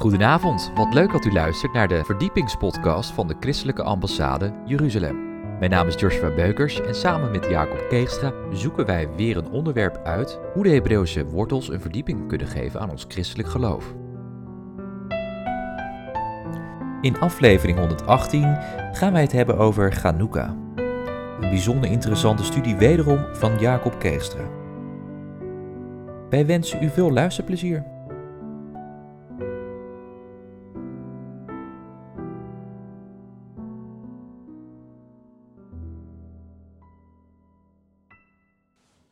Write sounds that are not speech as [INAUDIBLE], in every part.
Goedenavond, wat leuk dat u luistert naar de verdiepingspodcast van de Christelijke Ambassade Jeruzalem. Mijn naam is Joshua Beukers en samen met Jacob Keegstra zoeken wij weer een onderwerp uit hoe de Hebreeuwse wortels een verdieping kunnen geven aan ons christelijk geloof. In aflevering 118 gaan wij het hebben over Chanukka. Een bijzonder interessante studie wederom van Jacob Keegstra. Wij wensen u veel luisterplezier.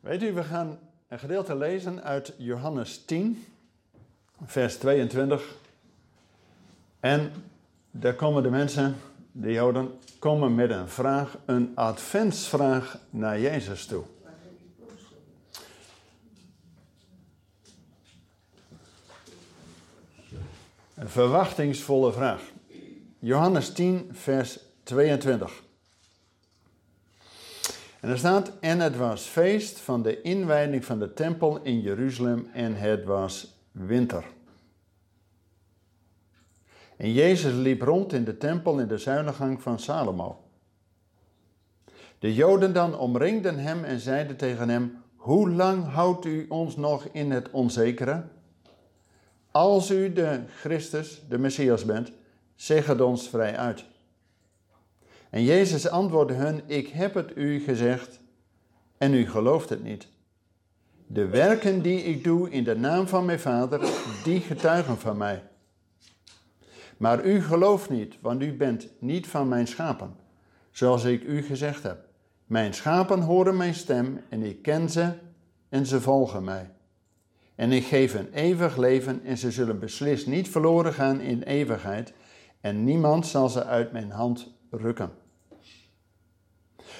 Weet u, we gaan een gedeelte lezen uit Johannes 10, vers 22. En daar komen de mensen, de Joden, komen met een vraag, een adventsvraag naar Jezus toe. Een verwachtingsvolle vraag. Johannes 10, vers 22. En er staat, en het was feest van de inwijding van de tempel in Jeruzalem en het was winter. En Jezus liep rond in de tempel in de zuilengang van Salomo. De Joden dan omringden hem en zeiden tegen hem, hoe lang houdt u ons nog in het onzekere? Als u de Christus, de Messias bent, zeg het ons vrij uit. En Jezus antwoordde hun: Ik heb het u gezegd en u gelooft het niet. De werken die ik doe in de naam van mijn Vader, die getuigen van mij. Maar u gelooft niet, want u bent niet van mijn schapen, zoals ik u gezegd heb. Mijn schapen horen mijn stem en ik ken ze en ze volgen mij. En ik geef een eeuwig leven en ze zullen beslist niet verloren gaan in eeuwigheid en niemand zal ze uit mijn hand rukken.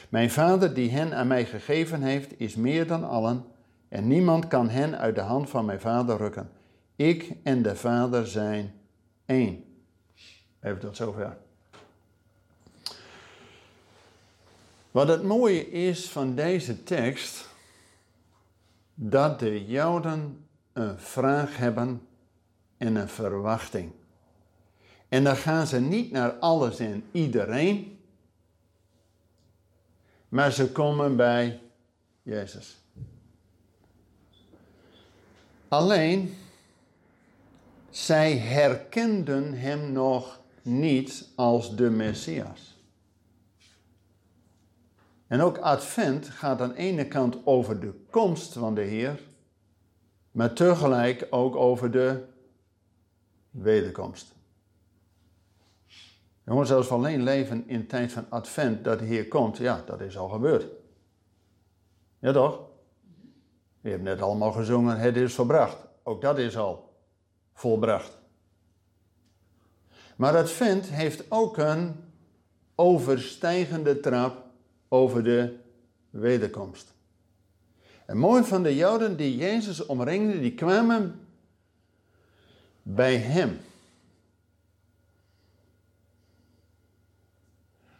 Mijn Vader die hen aan mij gegeven heeft, is meer dan allen, en niemand kan hen uit de hand van mijn Vader rukken. Ik en de Vader zijn één. Even tot zover. Wat het mooie is van deze tekst, dat de Joden een vraag hebben en een verwachting. En dan gaan ze niet naar alles en iedereen, maar ze komen bij Jezus. Alleen, zij herkenden hem nog niet als de Messias. En ook Advent gaat aan de ene kant over de komst van de Heer, maar tegelijk ook over de wederkomst. Jongens, als we alleen leven in tijd van Advent, dat de Heer komt, ja, dat is al gebeurd. Ja toch? Je hebt net allemaal gezongen, het is volbracht. Ook dat is al volbracht. Maar Advent heeft ook een overstijgende trap over de wederkomst. En mooi van de Joden die Jezus omringden, die kwamen bij hem.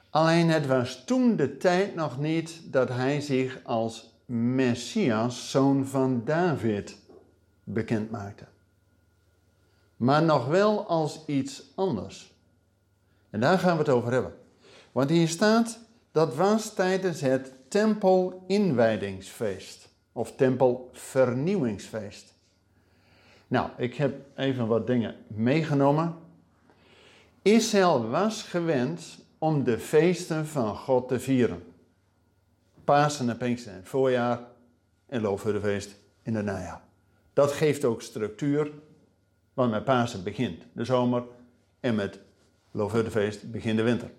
Alleen het was toen de tijd nog niet dat hij zich als Messias, zoon van David, bekend maakte. Maar nog wel als iets anders. En daar gaan we het over hebben. Want hier staat, dat was tijdens het tempelinwijdingsfeest. Of tempelvernieuwingsfeest. Nou, ik heb even wat dingen meegenomen. Israël was gewend om de feesten van God te vieren. Pasen en Pinksteren in het voorjaar en Loofhuttenfeest in het najaar. Dat geeft ook structuur, want met Pasen begint de zomer en met Loofhuttenfeest begint de winter.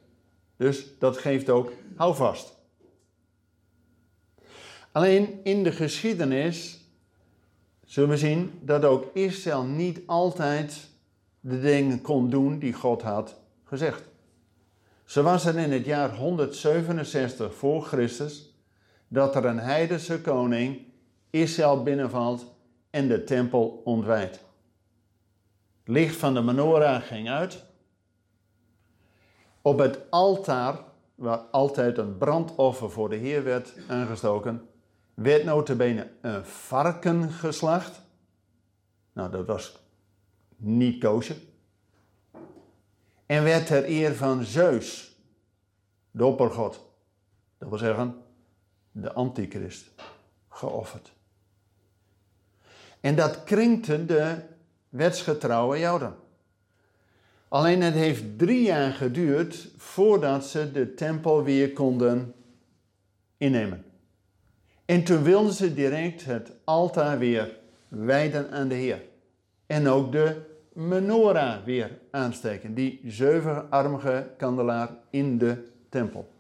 Dus dat geeft ook houvast. Alleen in de geschiedenis zullen we zien dat ook Israël niet altijd de dingen kon doen die God had gezegd. Zo was er in het jaar 167 voor Christus dat er een heidense koning Israël binnenvalt en de tempel ontwijdt. Het licht van de menorah ging uit. Op het altaar, waar altijd een brandoffer voor de Heer werd aangestoken, werd notabene een varken geslacht. Nou, dat was niet koosje, en werd ter eer van Zeus, de oppergod, dat wil zeggen de antichrist, geofferd. En dat krinkte de wetsgetrouwe Joden. Alleen het heeft drie jaar geduurd voordat ze de tempel weer konden innemen. En toen wilden ze direct het altaar weer wijden aan de Heer. En ook de menorah weer aansteken, die zevenarmige kandelaar in de tempel.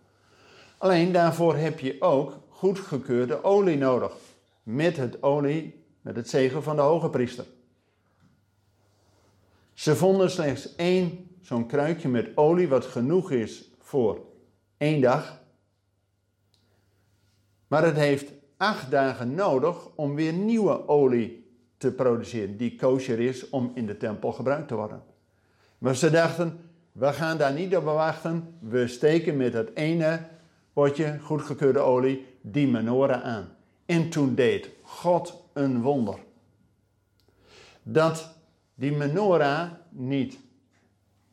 Alleen daarvoor heb je ook goedgekeurde olie nodig. Met het olie, met het zegen van de hoge priester. Ze vonden slechts één zo'n kruikje met olie, wat genoeg is voor één dag. Maar het heeft acht dagen nodig om weer nieuwe olie te produceren, die kosher is om in de tempel gebruikt te worden. Maar ze dachten, we gaan daar niet op wachten, we steken met het ene potje goedgekeurde olie die menorah aan. En toen deed God een wonder. Dat die menorah niet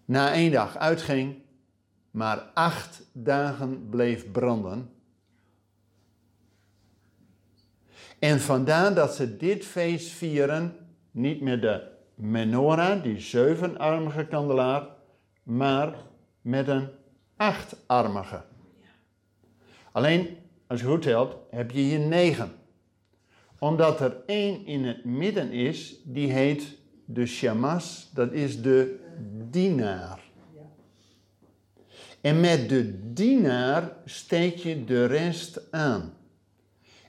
na één dag uitging, maar acht dagen bleef branden. En vandaar dat ze dit feest vieren, niet met de menorah, die zevenarmige kandelaar, maar met een achtarmige. Alleen, als je goed telt, heb je hier negen. Omdat er één in het midden is, die heet de shamas, dat is de dienaar. En met de dienaar steek je de rest aan.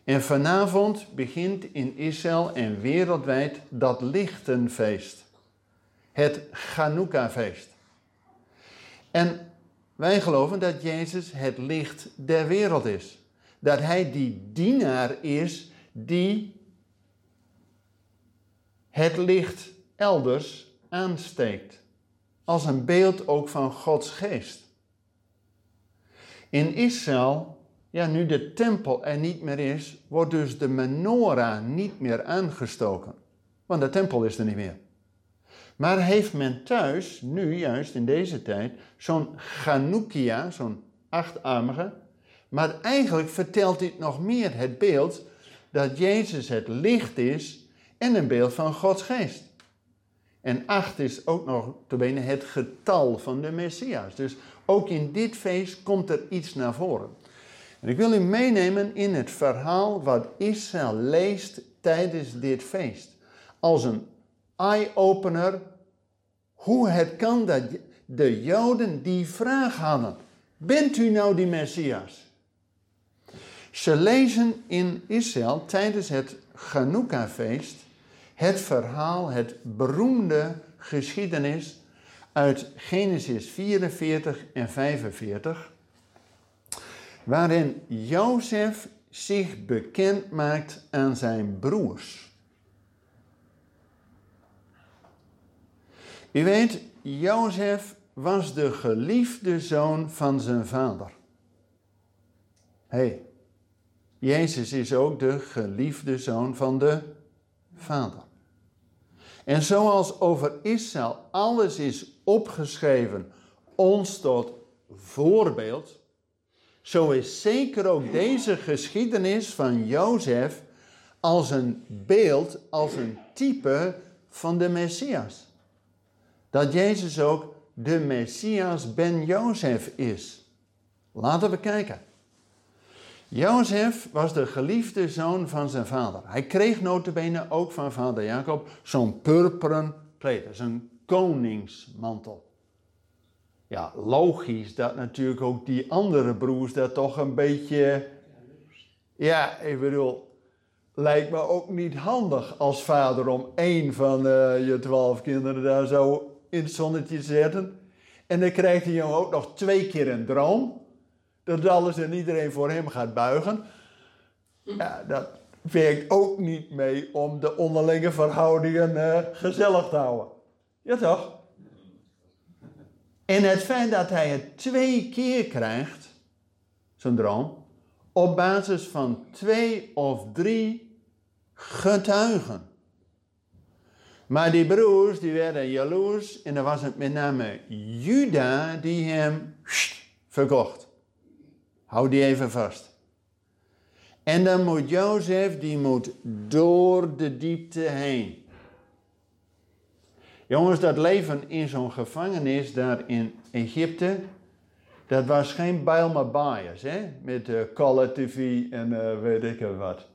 En vanavond begint in Israël en wereldwijd dat lichtenfeest. Het Chanukka-feest. En wij geloven dat Jezus het licht der wereld is. Dat hij die dienaar is die het licht elders aansteekt. Als een beeld ook van Gods geest. In Israël, ja, nu de tempel er niet meer is, wordt dus de menorah niet meer aangestoken. Want de tempel is er niet meer. Maar heeft men thuis, nu juist in deze tijd, zo'n Chanukia, zo'n achtarmige. Maar eigenlijk vertelt dit nog meer het beeld dat Jezus het licht is en een beeld van Gods geest. En acht is ook nog te benen het getal van de Messias. Dus ook in dit feest komt er iets naar voren. En ik wil u meenemen in het verhaal wat Israël leest tijdens dit feest. Als een eye-opener hoe het kan dat de Joden die vraag hadden: Bent u nou die Messias? Ze lezen in Israël tijdens het Chanukka-feest het verhaal, het beroemde geschiedenis uit Genesis 44 en 45, waarin Jozef zich bekend maakt aan zijn broers. U weet, Jozef was de geliefde zoon van zijn vader. Hé, hey, Jezus is ook de geliefde zoon van de vader. En zoals over Israël alles is opgeschreven, ons tot voorbeeld, zo is zeker ook deze geschiedenis van Jozef als een beeld, als een type van de Messias. Dat Jezus ook de Messias ben Jozef is. Laten we kijken. Jozef was de geliefde zoon van zijn vader. Hij kreeg notabene ook van vader Jacob zo'n purperen kleed, zijn koningsmantel. Ja, logisch dat natuurlijk ook die andere broers dat toch een beetje... Ja, ik bedoel, lijkt me ook niet handig als vader om één van uh, je twaalf kinderen daar zo in het zonnetje te zetten. En dan krijgt die jongen ook nog twee keer een droom dat alles en iedereen voor hem gaat buigen. Ja, dat werkt ook niet mee om de onderlinge verhoudingen uh, gezellig te houden. Ja toch? En het feit dat hij het twee keer krijgt, zo'n droom, op basis van twee of drie getuigen. Maar die broers die werden jaloers en dan was het met name Juda die hem verkocht. Hou die even vast. En dan moet Jozef, die moet door de diepte heen. Jongens, dat leven in zo'n gevangenis daar in Egypte, dat was geen Bijlmer bias, hè? Met uh, Color TV en uh, weet ik wat.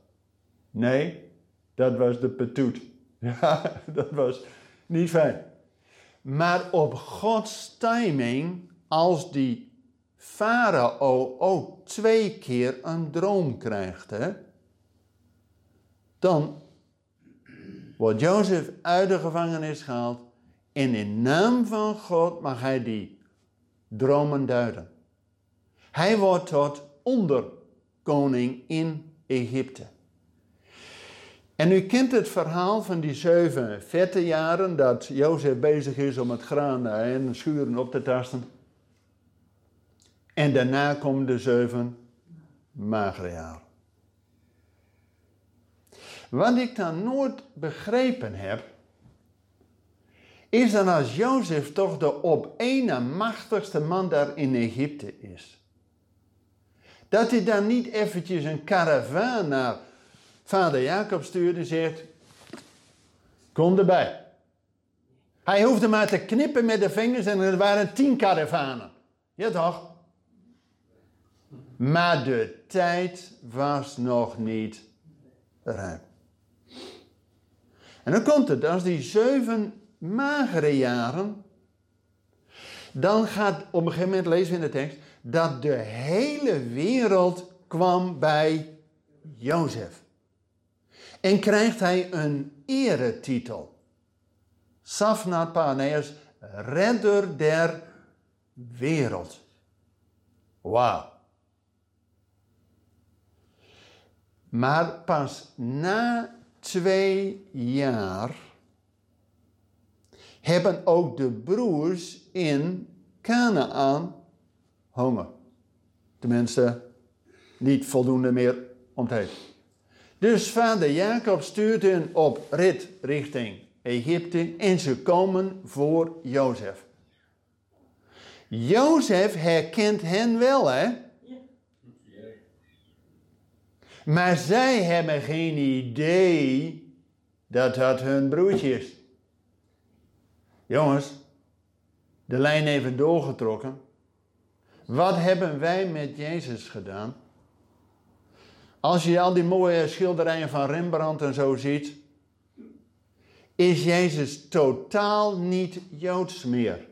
Nee, dat was de petoet. [LAUGHS] Ja, dat was niet fijn. Maar op Gods timing, als die farao ook twee keer een droom krijgt, hè, dan wordt Jozef uit de gevangenis gehaald en in naam van God mag hij die dromen duiden. Hij wordt tot onderkoning in Egypte. En u kent het verhaal van die zeven vette jaren dat Jozef bezig is om het graan en schuren op te tasten. En daarna komen de zeven magere jaren. Wat ik dan nooit begrepen heb, is dan als Jozef toch de op na machtigste man daar in Egypte is. Dat hij dan niet eventjes een karavaan naar vader Jacob stuurde en zegt, kom erbij. Hij hoefde maar te knippen met de vingers en er waren tien karavanen. Ja toch? Maar de tijd was nog niet ruim. En dan komt het, als die zeven magere jaren, dan gaat op een gegeven moment, lezen we in de tekst, dat de hele wereld kwam bij Jozef. En krijgt hij een eretitel. Safnat Paneas, redder der wereld. Wauw. Maar pas na twee jaar hebben ook de broers in Canaan honger. Tenminste, niet voldoende meer om te eten. Dus vader Jacob stuurt hen op rit richting Egypte en ze komen voor Jozef. Jozef herkent hen wel, hè? Maar zij hebben geen idee dat dat hun broertje is. Jongens, de lijn even doorgetrokken. Wat hebben wij met Jezus gedaan? Als je al die mooie schilderijen van Rembrandt en zo ziet, is Jezus totaal niet Joods meer.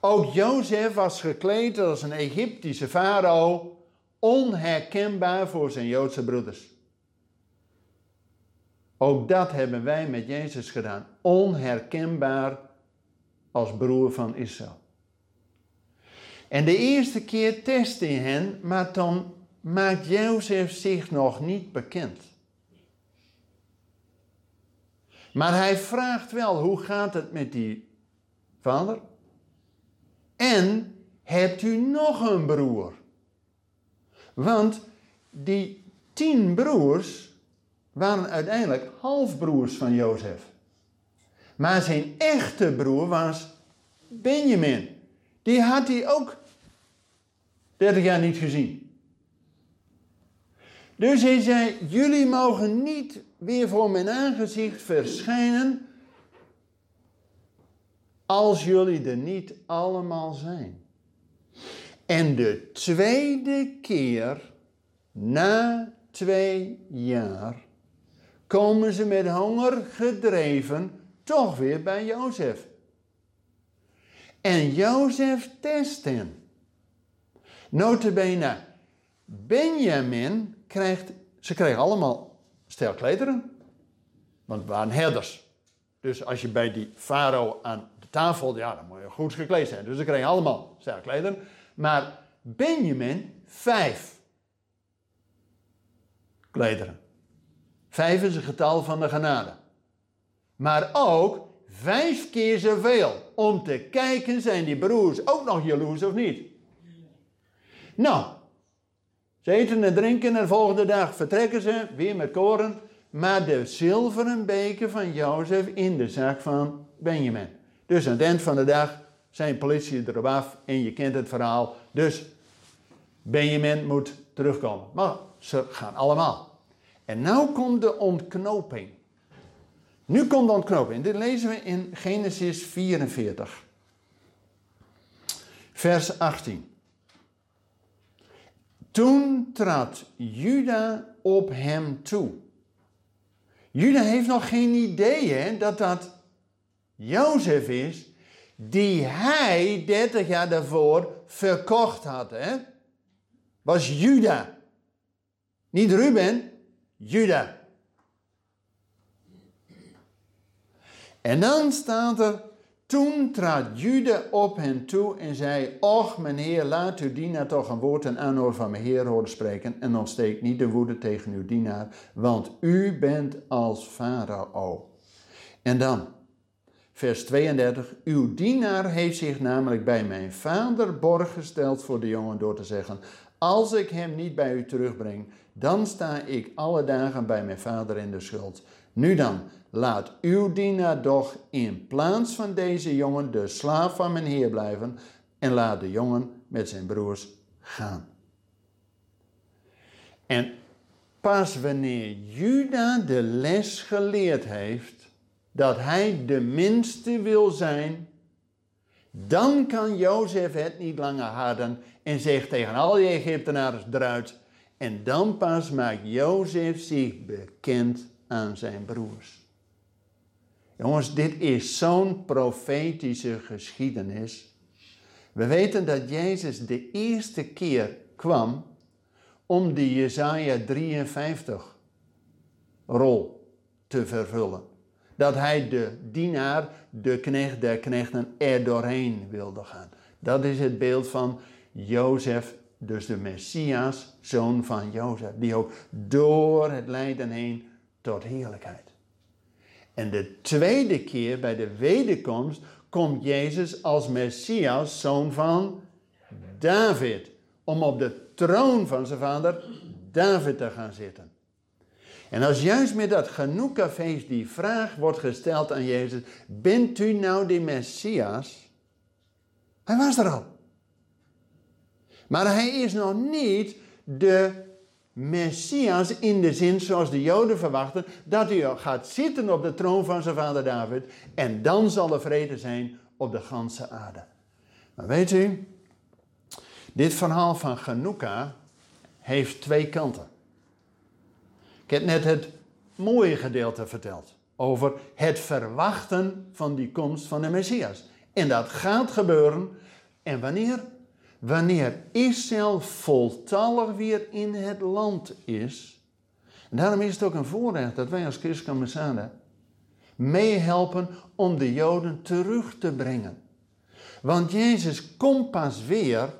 Ook Jozef was gekleed als een Egyptische farao, onherkenbaar voor zijn Joodse broeders. Ook dat hebben wij met Jezus gedaan, onherkenbaar als broer van Israël. En de eerste keer testte hij hen, maar dan maakt Jozef zich nog niet bekend. Maar hij vraagt wel, hoe gaat het met die vader? En hebt u nog een broer? Want die tien broers waren uiteindelijk halfbroers van Jozef. Maar zijn echte broer was Benjamin. Die had hij ook 30 jaar niet gezien. Dus hij zei: Jullie mogen niet weer voor mijn aangezicht verschijnen. Als jullie er niet allemaal zijn. En de tweede keer, na twee jaar, komen ze met honger gedreven toch weer bij Jozef. En Jozef test hen. Notabene, Benjamin krijgt, ze kregen allemaal stelklederen, want het waren herders. Dus als je bij die farao aan de tafel, ja, dan moet je goed gekleed zijn. Dus ze kregen allemaal stelklederen. Maar Benjamin, vijf klederen. Vijf is het getal van de genade. Maar ook vijf keer zoveel. Om te kijken, zijn die broers ook nog jaloers of niet? Nou, ze eten en drinken en de volgende dag vertrekken ze weer met koren maar de zilveren beker van Jozef in de zak van Benjamin. Dus aan het eind van de dag zijn politie erop af en je kent het verhaal. Dus Benjamin moet terugkomen. Maar ze gaan allemaal. En nu komt de ontknoping. Nu komt de ontknoping. Dit lezen we in Genesis 44. Vers 18. Toen trad Juda op hem toe. Juda heeft nog geen idee hè, dat dat Jozef is die hij 30 jaar daarvoor verkocht had. Hè? Was Juda. Niet Ruben, Juda. En dan staat er, toen trad Juda op hen toe en zei, Och mijn heer, laat uw dienaar toch een woord en aanhoor van mijn heer horen spreken en ontsteek niet de woede tegen uw dienaar, want u bent als farao. En dan, vers 32, uw dienaar heeft zich namelijk bij mijn vader borg gesteld voor de jongen door te zeggen, als ik hem niet bij u terugbreng, dan sta ik alle dagen bij mijn vader in de schuld. Nu dan, laat uw dienaar toch in plaats van deze jongen de slaaf van mijn heer blijven en laat de jongen met zijn broers gaan. En pas wanneer Juda de les geleerd heeft dat hij de minste wil zijn, dan kan Jozef het niet langer harden en zegt tegen al die Egyptenaren eruit. En dan pas maakt Jozef zich bekend aan zijn broers. Jongens, dit is zo'n profetische geschiedenis. We weten dat Jezus de eerste keer kwam om de Jesaja 53 rol te vervullen. Dat hij de dienaar, de knecht der knechten, er doorheen wilde gaan. Dat is het beeld van Jozef, dus de Messias, zoon van Jozef, die ook door het lijden heen tot heerlijkheid. En de tweede keer bij de wederkomst komt Jezus als Messias, zoon van David, om op de troon van zijn vader David te gaan zitten. En als juist met dat Genoeka-feest die vraag wordt gesteld aan Jezus, bent u nou de Messias? Hij was er al. Maar hij is nog niet de Messias in de zin zoals de Joden verwachten, dat hij gaat zitten op de troon van zijn vader David en dan zal er vrede zijn op de ganse aarde. Maar weet u, dit verhaal van Hanukkah heeft twee kanten. Ik heb net het mooie gedeelte verteld over het verwachten van die komst van de Messias. En dat gaat gebeuren. En wanneer? wanneer Israël voltallig weer in het land is. En daarom is het ook een voorrecht dat wij als Messiah meehelpen om de Joden terug te brengen. Want Jezus komt pas weer,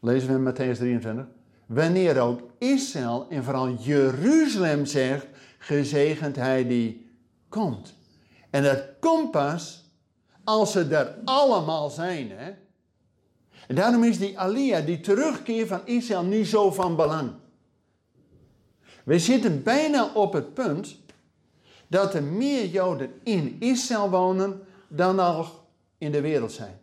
lezen we in Matthäus 23, wanneer ook Israël en vooral Jeruzalem zegt, gezegend hij die komt. En dat komt pas als ze er allemaal zijn. Hè? En daarom is die Aliyah, die terugkeer van Israël, niet zo van belang. We zitten bijna op het punt dat er meer Joden in Israël wonen dan nog in de wereld zijn.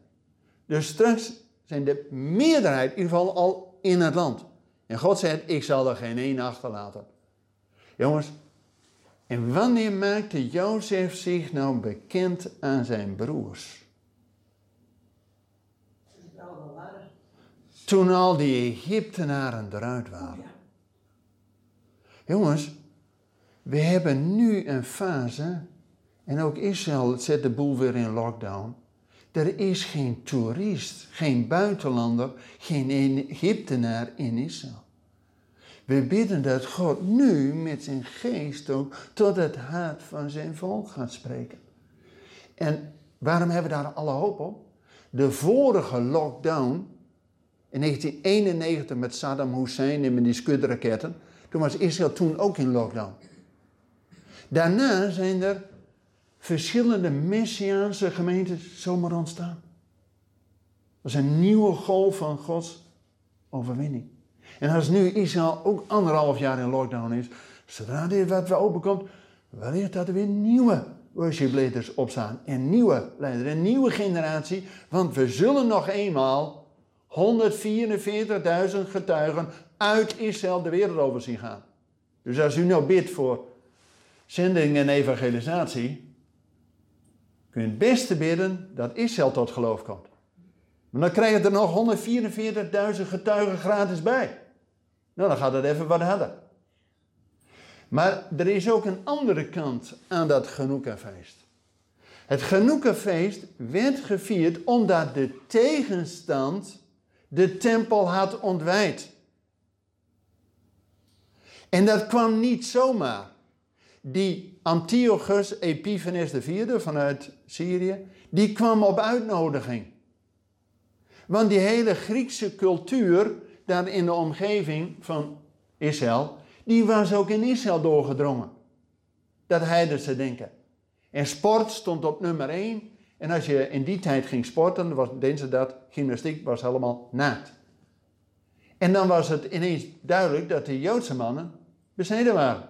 Dus straks zijn de meerderheid in ieder geval al in het land. En God zegt, ik zal er geen één achterlaten. Jongens, en wanneer maakte Jozef zich nou bekend aan zijn broers? Toen al die Egyptenaren eruit waren. Jongens, we hebben nu een fase, en ook Israël zet de boel weer in lockdown. Er is geen toerist, geen buitenlander, geen Egyptenaar in Israël. We bidden dat God nu met zijn geest ook tot het hart van zijn volk gaat spreken. En waarom hebben we daar alle hoop op? De vorige lockdown in 1991 met Saddam Hussein en met die skudraketten. Toen was Israël toen ook in lockdown. Daarna zijn er verschillende Messiaanse gemeentes zomaar ontstaan. Dat is een nieuwe golf van Gods overwinning. En als nu Israël ook anderhalf jaar in lockdown is, Zodra dit wat weer openkomt, wellicht dat er weer nieuwe worship leiders opstaan. En nieuwe leiders, een nieuwe generatie. Want we zullen nog eenmaal 144.000 getuigen uit Israël de wereld over zien gaan. Dus als u nou bidt voor zending en evangelisatie, kun je het beste bidden dat Israël tot geloof komt. Maar dan krijg je er nog 144.000 getuigen gratis bij. Nou, dan gaat het even wat harder. Maar er is ook een andere kant aan dat Genoeka-feest. Het Genoeka-feest werd gevierd omdat de tegenstand de tempel had ontwijd. En dat kwam niet zomaar. Die Antiochus Epiphanes IV vanuit Syrië, die kwam op uitnodiging. Want die hele Griekse cultuur daar in de omgeving van Israël, die was ook in Israël doorgedrongen. Dat heidense denken. En sport stond op nummer 1. En als je in die tijd ging sporten, was, deden dat, gymnastiek was helemaal naakt. En dan was het ineens duidelijk dat de Joodse mannen besneden waren.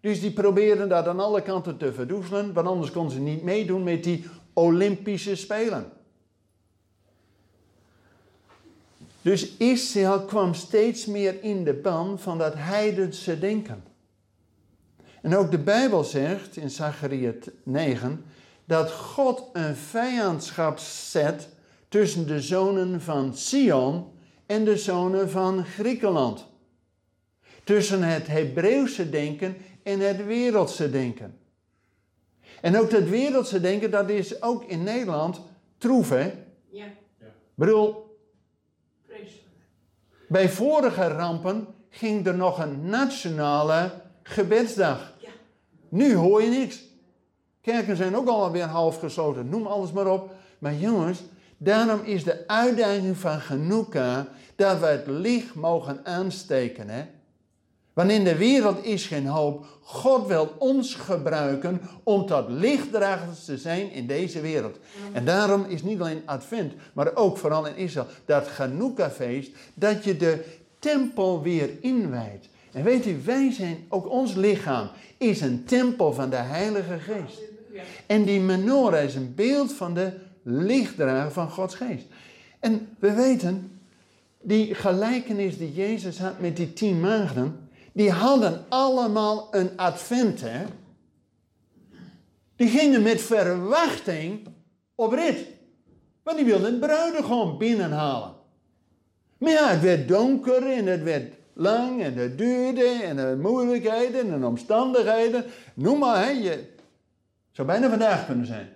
Dus die probeerden dat aan alle kanten te verdoezelen, want anders konden ze niet meedoen met die Olympische Spelen. Dus Israël kwam steeds meer in de ban van dat heidense denken. En ook de Bijbel zegt in Zachariah 9 dat God een vijandschap zet tussen de zonen van Sion en de zonen van Griekenland. Tussen het Hebreeuwse denken en het wereldse denken. En ook dat wereldse denken, dat is ook in Nederland troef, hè? Ja. ja. bedoel, bij vorige rampen ging er nog een nationale gebedsdag. Ja. Nu hoor je niks. Kerken zijn ook alweer half gesloten, noem alles maar op. Maar jongens, daarom is de uitdaging van Genoeka dat we het licht mogen aansteken. Hè? Want in de wereld is geen hoop. God wil ons gebruiken om tot lichtdragers te zijn in deze wereld. En daarom is niet alleen Advent, maar ook vooral in Israël, dat Chanukka-feest, dat je de tempel weer inwijdt. En weet u, wij zijn, ook ons lichaam is een tempel van de Heilige Geest. En die menorah is een beeld van de lichtdrager van Gods Geest. En we weten, die gelijkenis die Jezus had met die tien maagden, die hadden allemaal een advent, hè? Die gingen met verwachting op rit. Want die wilden het bruidegom binnenhalen. Maar ja, het werd donker en het werd lang en het duurde en de moeilijkheden en omstandigheden. Noem maar, hè. Je zou bijna vandaag kunnen zijn.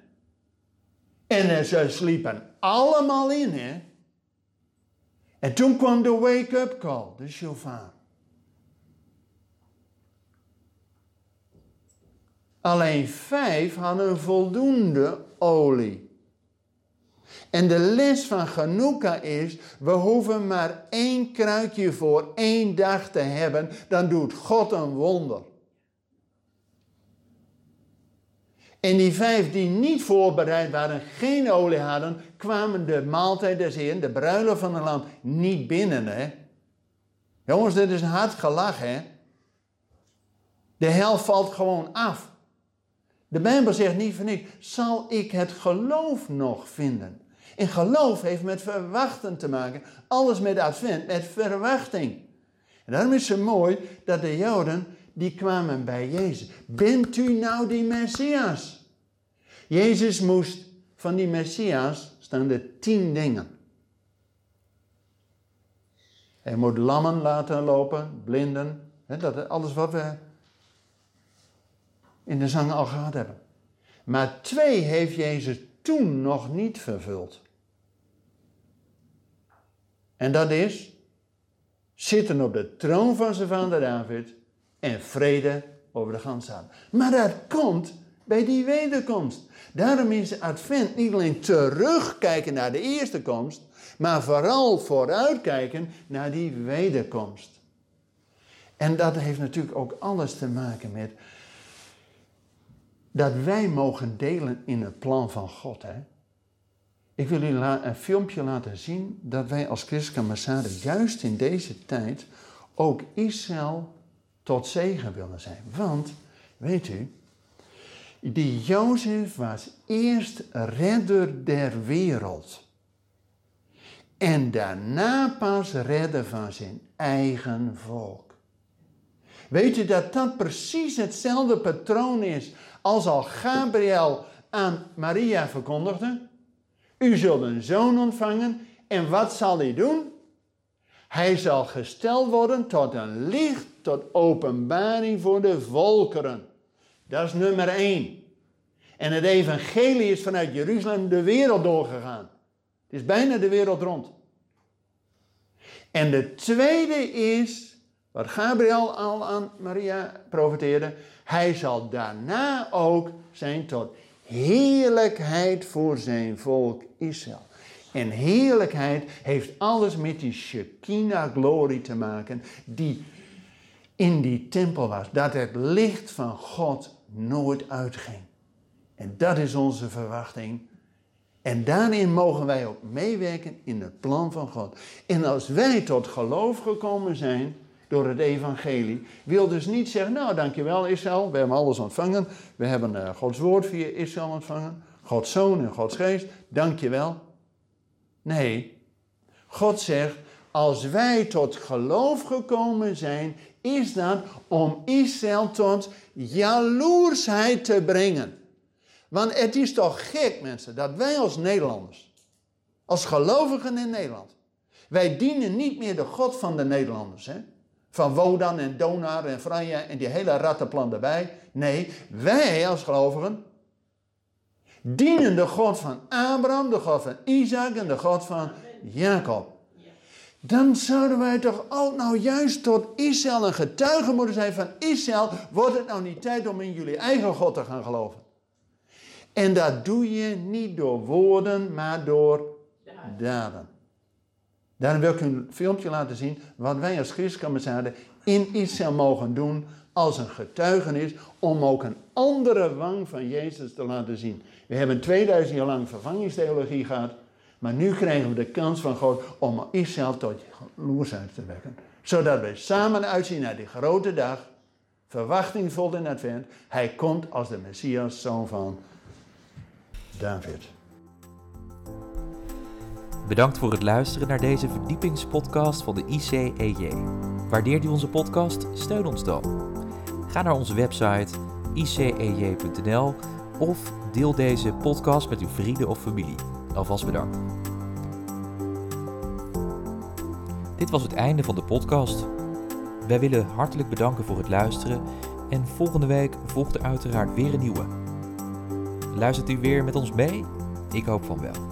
En ze sliepen allemaal in, hè. En toen kwam de wake-up call, de shofar. Alleen vijf hadden voldoende olie. En de les van Genoeka is, we hoeven maar één kruikje voor één dag te hebben, dan doet God een wonder. En die vijf die niet voorbereid waren, geen olie hadden, kwamen de maaltijd des Heeren, de bruiloft van het land, niet binnen. Hè? Jongens, dit is een hard gelach, hè? De helft valt gewoon af. De Bijbel zegt niet van ik, zal ik het geloof nog vinden? En geloof heeft met verwachten te maken. Alles met advent, met verwachting. En daarom is het mooi dat de Joden, die kwamen bij Jezus. Bent u nou die Messias? Jezus moest van die Messias staan de tien dingen. Hij moet lammen laten lopen, blinden. dat, alles wat we in de zang al gehad hebben. Maar twee heeft Jezus toen nog niet vervuld. En dat is zitten op de troon van zijn vader David en vrede over de ganse Maar dat komt bij die wederkomst. Daarom is Advent niet alleen terugkijken naar de eerste komst, maar vooral vooruitkijken naar die wederkomst. En dat heeft natuurlijk ook alles te maken met dat wij mogen delen in het plan van God. Hè? Ik wil u een filmpje laten zien dat wij als christelijke ambassade juist in deze tijd ook Israël tot zegen willen zijn. Want, weet u, die Jozef was eerst redder der wereld. En daarna pas redder van zijn eigen volk. Weet je dat dat precies hetzelfde patroon is als al Gabriel aan Maria verkondigde? U zult een zoon ontvangen en wat zal hij doen? Hij zal gesteld worden tot een licht, tot openbaring voor de volkeren. Dat is nummer één. En het evangelie is vanuit Jeruzalem de wereld doorgegaan. Het is bijna de wereld rond. En de tweede is, wat Gabriel al aan Maria profeteerde, hij zal daarna ook zijn tot heerlijkheid voor zijn volk Israël. En heerlijkheid heeft alles met die Shekinah-glorie te maken, die in die tempel was. Dat het licht van God nooit uitging. En dat is onze verwachting. En daarin mogen wij ook meewerken in het plan van God. En als wij tot geloof gekomen zijn door het evangelie, wil dus niet zeggen, nou dankjewel Israël, we hebben alles ontvangen. We hebben uh, Gods woord via Israël ontvangen. Gods zoon en Gods geest, dankjewel. Nee, God zegt, als wij tot geloof gekomen zijn, is dat om Israël tot jaloersheid te brengen. Want het is toch gek, mensen, dat wij als Nederlanders, als gelovigen in Nederland, wij dienen niet meer de God van de Nederlanders. Hè? Van Wodan en Donar en Franja en die hele rattenplan erbij. Nee, wij als gelovigen dienen de God van Abraham, de God van Isaac en de God van Jacob. Dan zouden wij toch ook nou juist tot Israël een getuige moeten zijn van Israël. Wordt het nou niet tijd om in jullie eigen God te gaan geloven? En dat doe je niet door woorden, maar door daden. Daarom wil ik een filmpje laten zien wat wij als christelijke in Israël mogen doen als een getuigenis om ook een andere wang van Jezus te laten zien. We hebben 2000 jaar lang vervangingstheologie gehad, maar nu krijgen we de kans van God om Israël tot jaloersheid te wekken. Zodat we samen uitzien naar die grote dag, verwachtingvol in advent. Hij komt als de Messias, zoon van David. Bedankt voor het luisteren naar deze verdiepingspodcast van de ICEJ. Waardeert u onze podcast? Steun ons dan. Ga naar onze website icej.nl of deel deze podcast met uw vrienden of familie. Alvast bedankt. Dit was het einde van de podcast. Wij willen hartelijk bedanken voor het luisteren en volgende week volgt er uiteraard weer een nieuwe. Luistert u weer met ons mee? Ik hoop van wel.